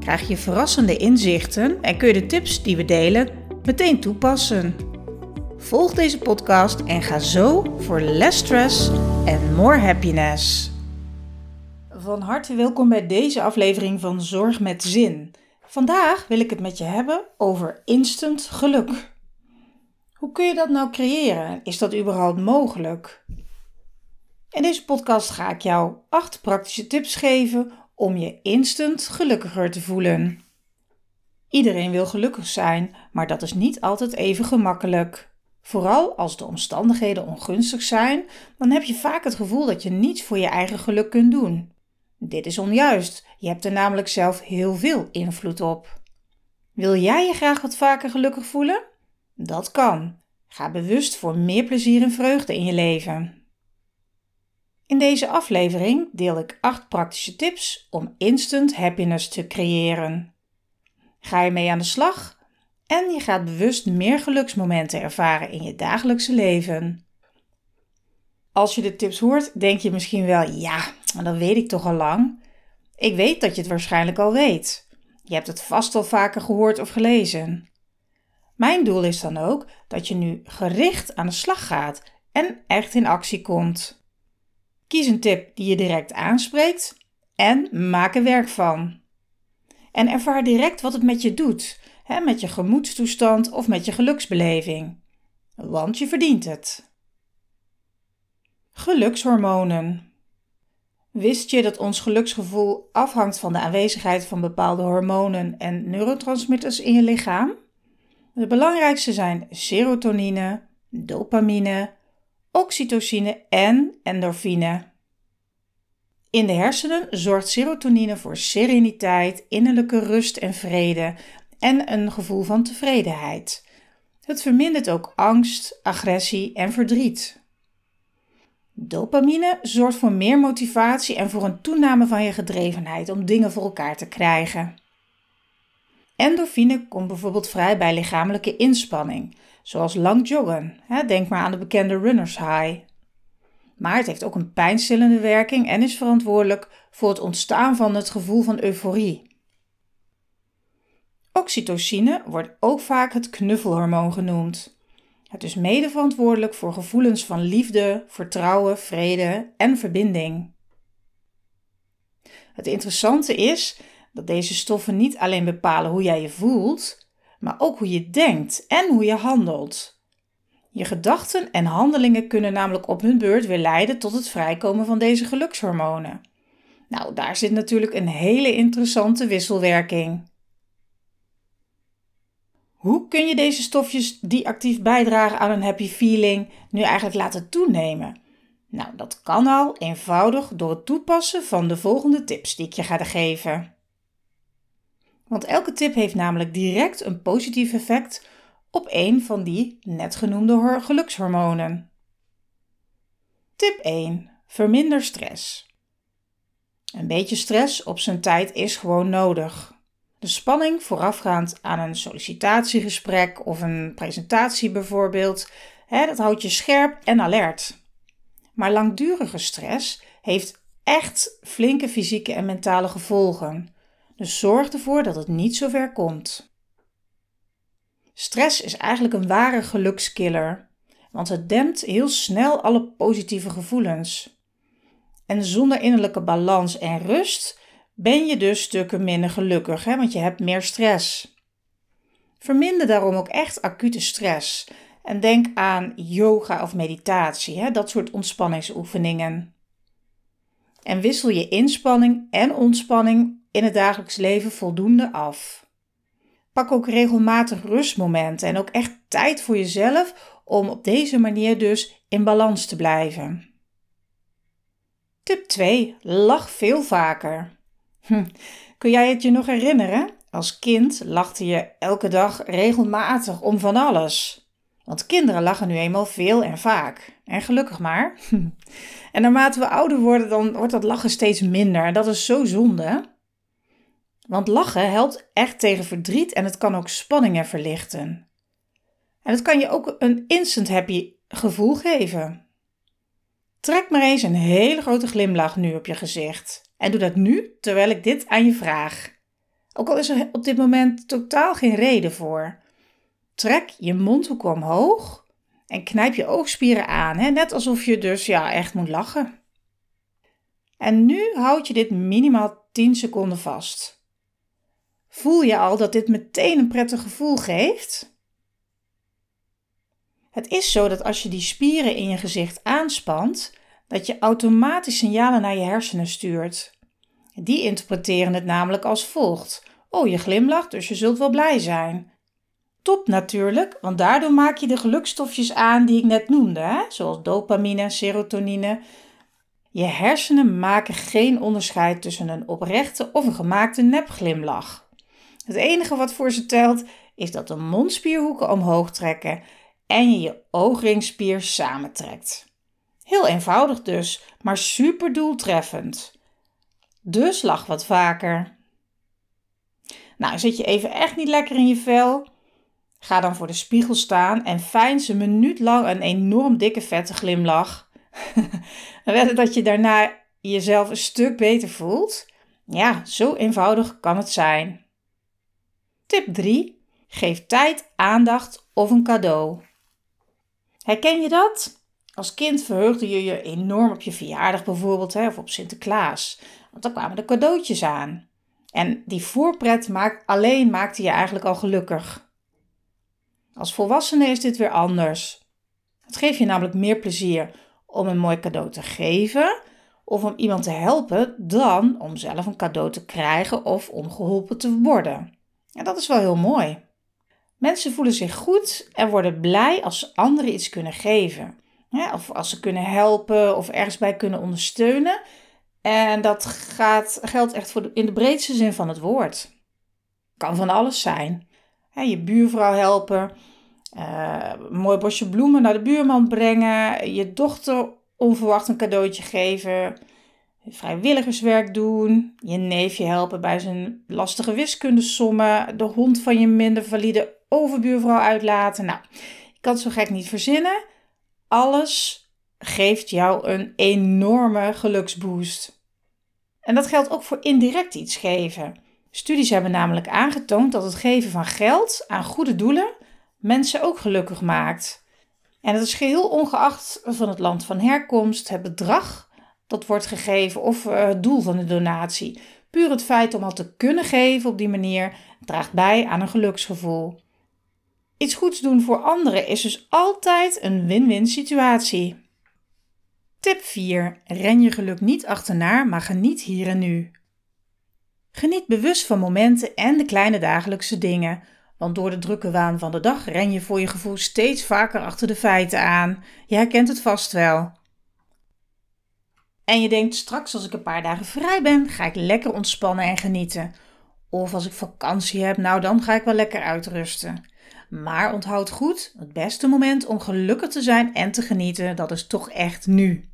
krijg je verrassende inzichten en kun je de tips die we delen meteen toepassen. Volg deze podcast en ga zo voor less stress en more happiness. Van harte welkom bij deze aflevering van Zorg met Zin. Vandaag wil ik het met je hebben over instant geluk. Hoe kun je dat nou creëren? Is dat überhaupt mogelijk? In deze podcast ga ik jou acht praktische tips geven om je instant gelukkiger te voelen. Iedereen wil gelukkig zijn, maar dat is niet altijd even gemakkelijk. Vooral als de omstandigheden ongunstig zijn, dan heb je vaak het gevoel dat je niets voor je eigen geluk kunt doen. Dit is onjuist, je hebt er namelijk zelf heel veel invloed op. Wil jij je graag wat vaker gelukkig voelen? Dat kan. Ga bewust voor meer plezier en vreugde in je leven. In deze aflevering deel ik 8 praktische tips om instant happiness te creëren. Ga je mee aan de slag en je gaat bewust meer geluksmomenten ervaren in je dagelijkse leven. Als je de tips hoort, denk je misschien wel: ja, dat weet ik toch al lang. Ik weet dat je het waarschijnlijk al weet. Je hebt het vast al vaker gehoord of gelezen. Mijn doel is dan ook dat je nu gericht aan de slag gaat en echt in actie komt. Kies een tip die je direct aanspreekt en maak er werk van. En ervaar direct wat het met je doet, hè, met je gemoedstoestand of met je geluksbeleving. Want je verdient het. Gelukshormonen. Wist je dat ons geluksgevoel afhangt van de aanwezigheid van bepaalde hormonen en neurotransmitters in je lichaam? De belangrijkste zijn serotonine, dopamine, oxytocine en endorfine. In de hersenen zorgt serotonine voor sereniteit, innerlijke rust en vrede en een gevoel van tevredenheid. Het vermindert ook angst, agressie en verdriet. Dopamine zorgt voor meer motivatie en voor een toename van je gedrevenheid om dingen voor elkaar te krijgen. Endorfine komt bijvoorbeeld vrij bij lichamelijke inspanning, zoals lang joggen. Denk maar aan de bekende runners high. Maar het heeft ook een pijnstillende werking en is verantwoordelijk voor het ontstaan van het gevoel van euforie. Oxytocine wordt ook vaak het knuffelhormoon genoemd. Het is mede verantwoordelijk voor gevoelens van liefde, vertrouwen, vrede en verbinding. Het interessante is dat deze stoffen niet alleen bepalen hoe jij je voelt, maar ook hoe je denkt en hoe je handelt. Je gedachten en handelingen kunnen namelijk op hun beurt weer leiden tot het vrijkomen van deze gelukshormonen. Nou, daar zit natuurlijk een hele interessante wisselwerking. Hoe kun je deze stofjes die actief bijdragen aan een happy feeling nu eigenlijk laten toenemen? Nou, dat kan al eenvoudig door het toepassen van de volgende tips die ik je ga geven. Want elke tip heeft namelijk direct een positief effect op een van die net genoemde gelukshormonen. Tip 1. Verminder stress. Een beetje stress op zijn tijd is gewoon nodig. De spanning voorafgaand aan een sollicitatiegesprek of een presentatie bijvoorbeeld, hè, dat houdt je scherp en alert. Maar langdurige stress heeft echt flinke fysieke en mentale gevolgen. Dus zorg ervoor dat het niet zo ver komt. Stress is eigenlijk een ware gelukskiller, want het dempt heel snel alle positieve gevoelens. En zonder innerlijke balans en rust ben je dus stukken minder gelukkig, hè, want je hebt meer stress. Verminder daarom ook echt acute stress en denk aan yoga of meditatie, hè, dat soort ontspanningsoefeningen. En wissel je inspanning en ontspanning in het dagelijks leven voldoende af. Pak ook regelmatig rustmomenten en ook echt tijd voor jezelf om op deze manier dus in balans te blijven. Tip 2. Lach veel vaker. Hm. Kun jij het je nog herinneren? Als kind lachte je elke dag regelmatig om van alles. Want kinderen lachen nu eenmaal veel en vaak. En gelukkig maar. En naarmate we ouder worden, dan wordt dat lachen steeds minder. En dat is zo zonde. Want lachen helpt echt tegen verdriet en het kan ook spanningen verlichten. En het kan je ook een instant happy gevoel geven. Trek maar eens een hele grote glimlach nu op je gezicht. En doe dat nu terwijl ik dit aan je vraag. Ook al is er op dit moment totaal geen reden voor. Trek je mondhoek omhoog en knijp je oogspieren aan, hè? net alsof je dus ja, echt moet lachen. En nu houd je dit minimaal 10 seconden vast. Voel je al dat dit meteen een prettig gevoel geeft? Het is zo dat als je die spieren in je gezicht aanspant, dat je automatisch signalen naar je hersenen stuurt. Die interpreteren het namelijk als volgt: Oh, je glimlacht, dus je zult wel blij zijn. Top natuurlijk, want daardoor maak je de gelukstofjes aan die ik net noemde, hè? zoals dopamine, serotonine. Je hersenen maken geen onderscheid tussen een oprechte of een gemaakte nepglimlach. Het enige wat voor ze telt is dat de mondspierhoeken omhoog trekken en je je oogringspier samentrekt. Heel eenvoudig dus, maar super doeltreffend. Dus lach wat vaker. Nou, zit je even echt niet lekker in je vel? Ga dan voor de spiegel staan en feins een minuut lang een enorm dikke vette glimlach. en dat je daarna jezelf een stuk beter voelt. Ja, zo eenvoudig kan het zijn. Tip 3. Geef tijd, aandacht of een cadeau. Herken je dat? Als kind verheugde je je enorm op je verjaardag bijvoorbeeld, hè, of op Sinterklaas. Want dan kwamen de cadeautjes aan. En die voorpret maakt, alleen maakte je eigenlijk al gelukkig. Als volwassene is dit weer anders. Het geeft je namelijk meer plezier om een mooi cadeau te geven of om iemand te helpen dan om zelf een cadeau te krijgen of om geholpen te worden. En dat is wel heel mooi. Mensen voelen zich goed en worden blij als ze anderen iets kunnen geven. of als ze kunnen helpen of ergens bij kunnen ondersteunen. En dat gaat, geldt echt voor in de breedste zin van het woord. Kan van alles zijn. je buurvrouw helpen, uh, een mooi bosje bloemen naar de buurman brengen, je dochter onverwacht een cadeautje geven, vrijwilligerswerk doen, je neefje helpen bij zijn lastige wiskundesommen, de hond van je minder valide overbuurvrouw uitlaten. Nou, ik kan het zo gek niet verzinnen. Alles geeft jou een enorme geluksboost. En dat geldt ook voor indirect iets geven. Studies hebben namelijk aangetoond dat het geven van geld aan goede doelen mensen ook gelukkig maakt. En het is geheel ongeacht van het land van herkomst, het bedrag dat wordt gegeven of eh, het doel van de donatie. Puur het feit om al te kunnen geven op die manier draagt bij aan een geluksgevoel. Iets goeds doen voor anderen is dus altijd een win-win situatie. Tip 4. Ren je geluk niet achterna, maar geniet hier en nu. Geniet bewust van momenten en de kleine dagelijkse dingen. Want door de drukke waan van de dag ren je voor je gevoel steeds vaker achter de feiten aan. Je herkent het vast wel. En je denkt straks als ik een paar dagen vrij ben, ga ik lekker ontspannen en genieten. Of als ik vakantie heb, nou dan ga ik wel lekker uitrusten. Maar onthoud goed, het beste moment om gelukkig te zijn en te genieten, dat is toch echt nu.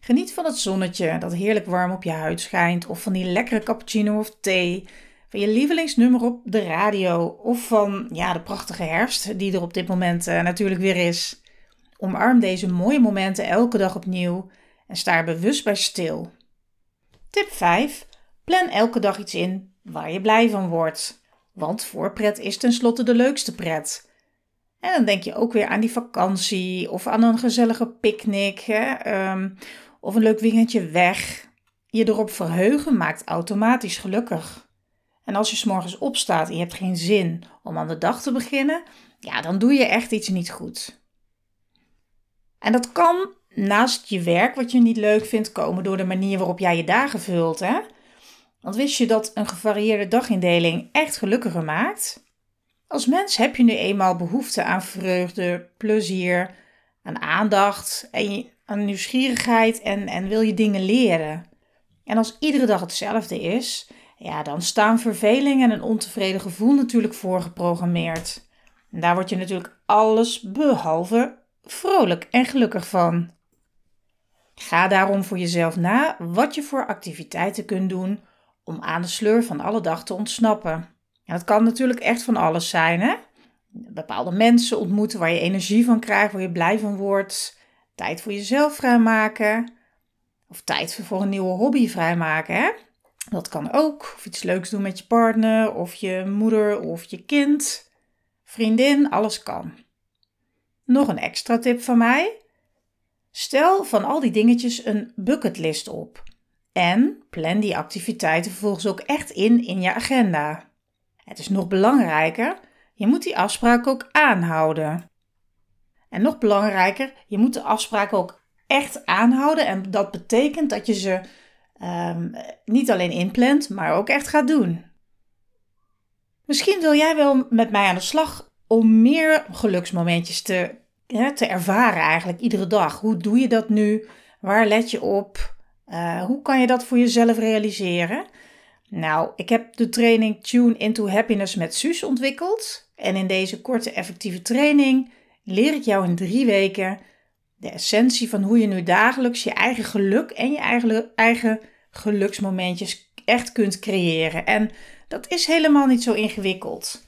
Geniet van het zonnetje dat heerlijk warm op je huid schijnt, of van die lekkere cappuccino of thee, van je lievelingsnummer op de radio, of van ja, de prachtige herfst die er op dit moment uh, natuurlijk weer is. Omarm deze mooie momenten elke dag opnieuw en sta er bewust bij stil. Tip 5. Plan elke dag iets in waar je blij van wordt. Want voorpret is tenslotte de leukste pret. En dan denk je ook weer aan die vakantie of aan een gezellige picknick ehm, of een leuk weekendje weg. Je erop verheugen maakt automatisch gelukkig. En als je s'morgens opstaat en je hebt geen zin om aan de dag te beginnen, ja, dan doe je echt iets niet goed. En dat kan naast je werk, wat je niet leuk vindt, komen door de manier waarop jij je dagen vult. Hè? Want wist je dat een gevarieerde dagindeling echt gelukkiger maakt? Als mens heb je nu eenmaal behoefte aan vreugde, plezier, aan aandacht en aan nieuwsgierigheid en, en wil je dingen leren. En als iedere dag hetzelfde is, ja, dan staan verveling en een ontevreden gevoel natuurlijk voorgeprogrammeerd. En daar word je natuurlijk alles behalve vrolijk en gelukkig van. Ga daarom voor jezelf na wat je voor activiteiten kunt doen om aan de sleur van alle dag te ontsnappen. En dat kan natuurlijk echt van alles zijn, hè? Bepaalde mensen ontmoeten waar je energie van krijgt, waar je blij van wordt. Tijd voor jezelf vrijmaken. Of tijd voor een nieuwe hobby vrijmaken, hè? Dat kan ook. Of iets leuks doen met je partner, of je moeder, of je kind, vriendin, alles kan. Nog een extra tip van mij. Stel van al die dingetjes een bucketlist op. En plan die activiteiten vervolgens ook echt in in je agenda. Het is nog belangrijker, je moet die afspraken ook aanhouden. En nog belangrijker, je moet de afspraken ook echt aanhouden. En dat betekent dat je ze um, niet alleen inplant, maar ook echt gaat doen. Misschien wil jij wel met mij aan de slag om meer geluksmomentjes te, te ervaren eigenlijk iedere dag. Hoe doe je dat nu? Waar let je op? Uh, hoe kan je dat voor jezelf realiseren? Nou, ik heb de training Tune into Happiness met Suus ontwikkeld. En in deze korte effectieve training leer ik jou in drie weken de essentie van hoe je nu dagelijks je eigen geluk en je eigen, eigen geluksmomentjes echt kunt creëren. En dat is helemaal niet zo ingewikkeld.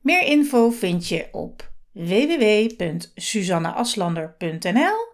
Meer info vind je op www.suzanneaslander.nl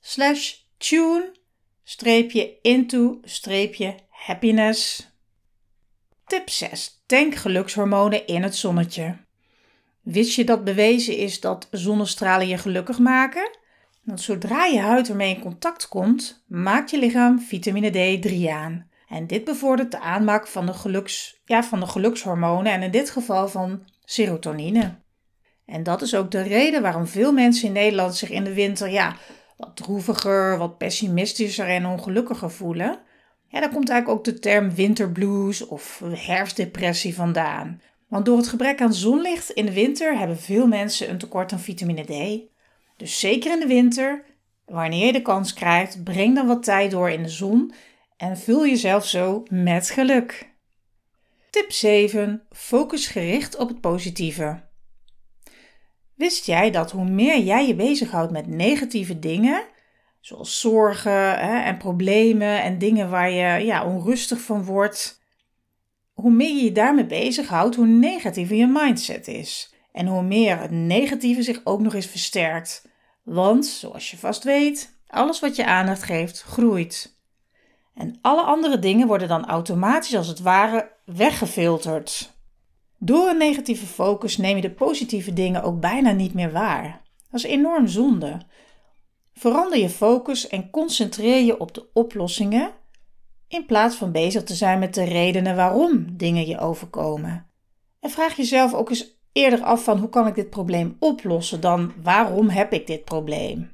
slash tune into happiness. Tip 6. Tank gelukshormonen in het zonnetje. Wist je dat bewezen is dat zonnestralen je gelukkig maken? Want zodra je huid ermee in contact komt, maakt je lichaam vitamine D3 aan. En dit bevordert de aanmaak van de, geluks, ja, van de gelukshormonen en in dit geval van serotonine. En dat is ook de reden waarom veel mensen in Nederland zich in de winter ja, wat droeviger, wat pessimistischer en ongelukkiger voelen. Ja, daar komt eigenlijk ook de term winterblues of herfstdepressie vandaan. Want door het gebrek aan zonlicht in de winter hebben veel mensen een tekort aan vitamine D. Dus zeker in de winter, wanneer je de kans krijgt, breng dan wat tijd door in de zon en vul jezelf zo met geluk. Tip 7. Focus gericht op het positieve. Wist jij dat hoe meer jij je bezighoudt met negatieve dingen, zoals zorgen hè, en problemen en dingen waar je ja, onrustig van wordt, hoe meer je je daarmee bezighoudt, hoe negatiever je mindset is. En hoe meer het negatieve zich ook nog eens versterkt. Want, zoals je vast weet, alles wat je aandacht geeft, groeit. En alle andere dingen worden dan automatisch als het ware weggefilterd. Door een negatieve focus neem je de positieve dingen ook bijna niet meer waar. Dat is enorm zonde. Verander je focus en concentreer je op de oplossingen in plaats van bezig te zijn met de redenen waarom dingen je overkomen. En vraag jezelf ook eens eerder af van hoe kan ik dit probleem oplossen dan waarom heb ik dit probleem.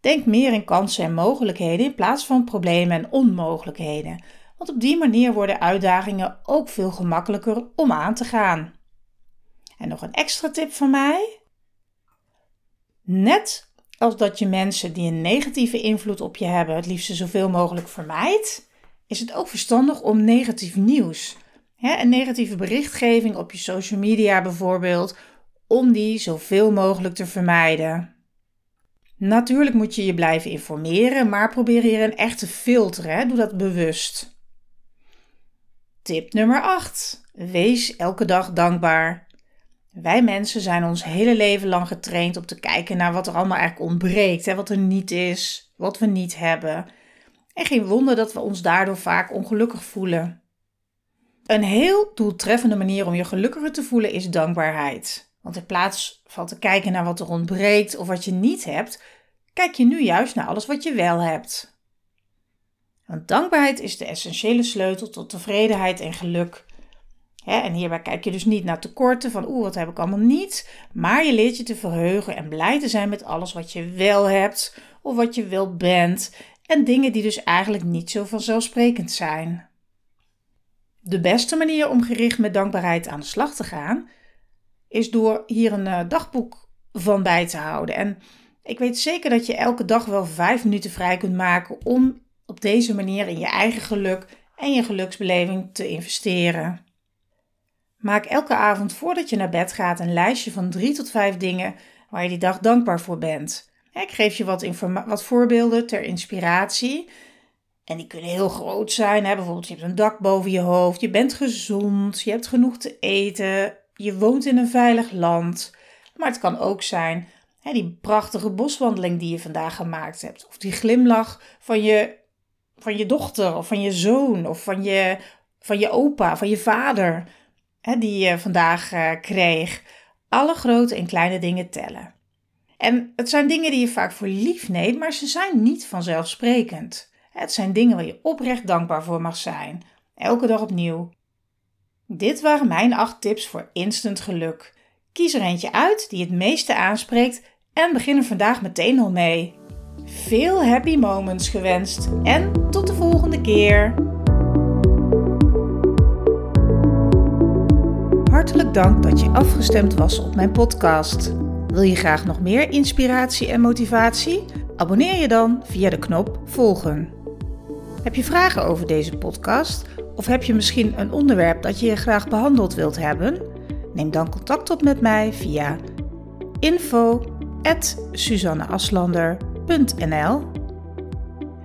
Denk meer in kansen en mogelijkheden in plaats van problemen en onmogelijkheden, want op die manier worden uitdagingen ook veel gemakkelijker om aan te gaan. En nog een extra tip van mij. Net als dat je mensen die een negatieve invloed op je hebben het liefst zoveel mogelijk vermijdt, is het ook verstandig om negatief nieuws een negatieve berichtgeving op je social media bijvoorbeeld, om die zoveel mogelijk te vermijden. Natuurlijk moet je je blijven informeren, maar probeer hier een echte filter. Doe dat bewust. Tip nummer 8. Wees elke dag dankbaar. Wij mensen zijn ons hele leven lang getraind om te kijken naar wat er allemaal eigenlijk ontbreekt, hè, wat er niet is, wat we niet hebben. En geen wonder dat we ons daardoor vaak ongelukkig voelen. Een heel doeltreffende manier om je gelukkiger te voelen is dankbaarheid. Want in plaats van te kijken naar wat er ontbreekt of wat je niet hebt, kijk je nu juist naar alles wat je wel hebt. Want dankbaarheid is de essentiële sleutel tot tevredenheid en geluk. en hierbij kijk je dus niet naar tekorten van oeh, wat heb ik allemaal niet, maar je leert je te verheugen en blij te zijn met alles wat je wel hebt of wat je wel bent en dingen die dus eigenlijk niet zo vanzelfsprekend zijn. De beste manier om gericht met dankbaarheid aan de slag te gaan, is door hier een uh, dagboek van bij te houden. En ik weet zeker dat je elke dag wel vijf minuten vrij kunt maken om op deze manier in je eigen geluk en je geluksbeleving te investeren. Maak elke avond voordat je naar bed gaat een lijstje van drie tot vijf dingen waar je die dag dankbaar voor bent. Ik geef je wat, wat voorbeelden ter inspiratie. En die kunnen heel groot zijn. Hè? Bijvoorbeeld, je hebt een dak boven je hoofd, je bent gezond, je hebt genoeg te eten, je woont in een veilig land. Maar het kan ook zijn hè, die prachtige boswandeling die je vandaag gemaakt hebt. Of die glimlach van je, van je dochter, of van je zoon, of van je, van je opa, van je vader, hè, die je vandaag uh, kreeg. Alle grote en kleine dingen tellen. En het zijn dingen die je vaak voor lief neemt, maar ze zijn niet vanzelfsprekend. Het zijn dingen waar je oprecht dankbaar voor mag zijn. Elke dag opnieuw. Dit waren mijn 8 tips voor instant geluk. Kies er eentje uit die het meeste aanspreekt en begin er vandaag meteen al mee. Veel happy moments gewenst en tot de volgende keer. Hartelijk dank dat je afgestemd was op mijn podcast. Wil je graag nog meer inspiratie en motivatie? Abonneer je dan via de knop volgen. Heb je vragen over deze podcast of heb je misschien een onderwerp dat je graag behandeld wilt hebben? Neem dan contact op met mij via info@suzanneaslander.nl.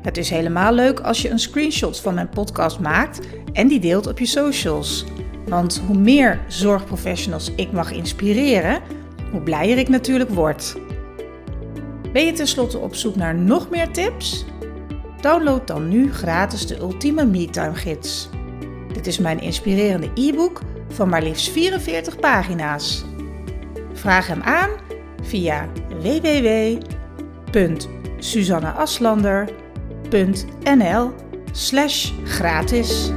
Het is helemaal leuk als je een screenshot van mijn podcast maakt en die deelt op je socials. Want hoe meer zorgprofessionals ik mag inspireren, hoe blijer ik natuurlijk word. Ben je tenslotte op zoek naar nog meer tips? Download dan nu gratis de Ultieme MeTime Gids. Dit is mijn inspirerende e-book van maar liefst 44 pagina's. Vraag hem aan via www.suzanneaslander.nl gratis.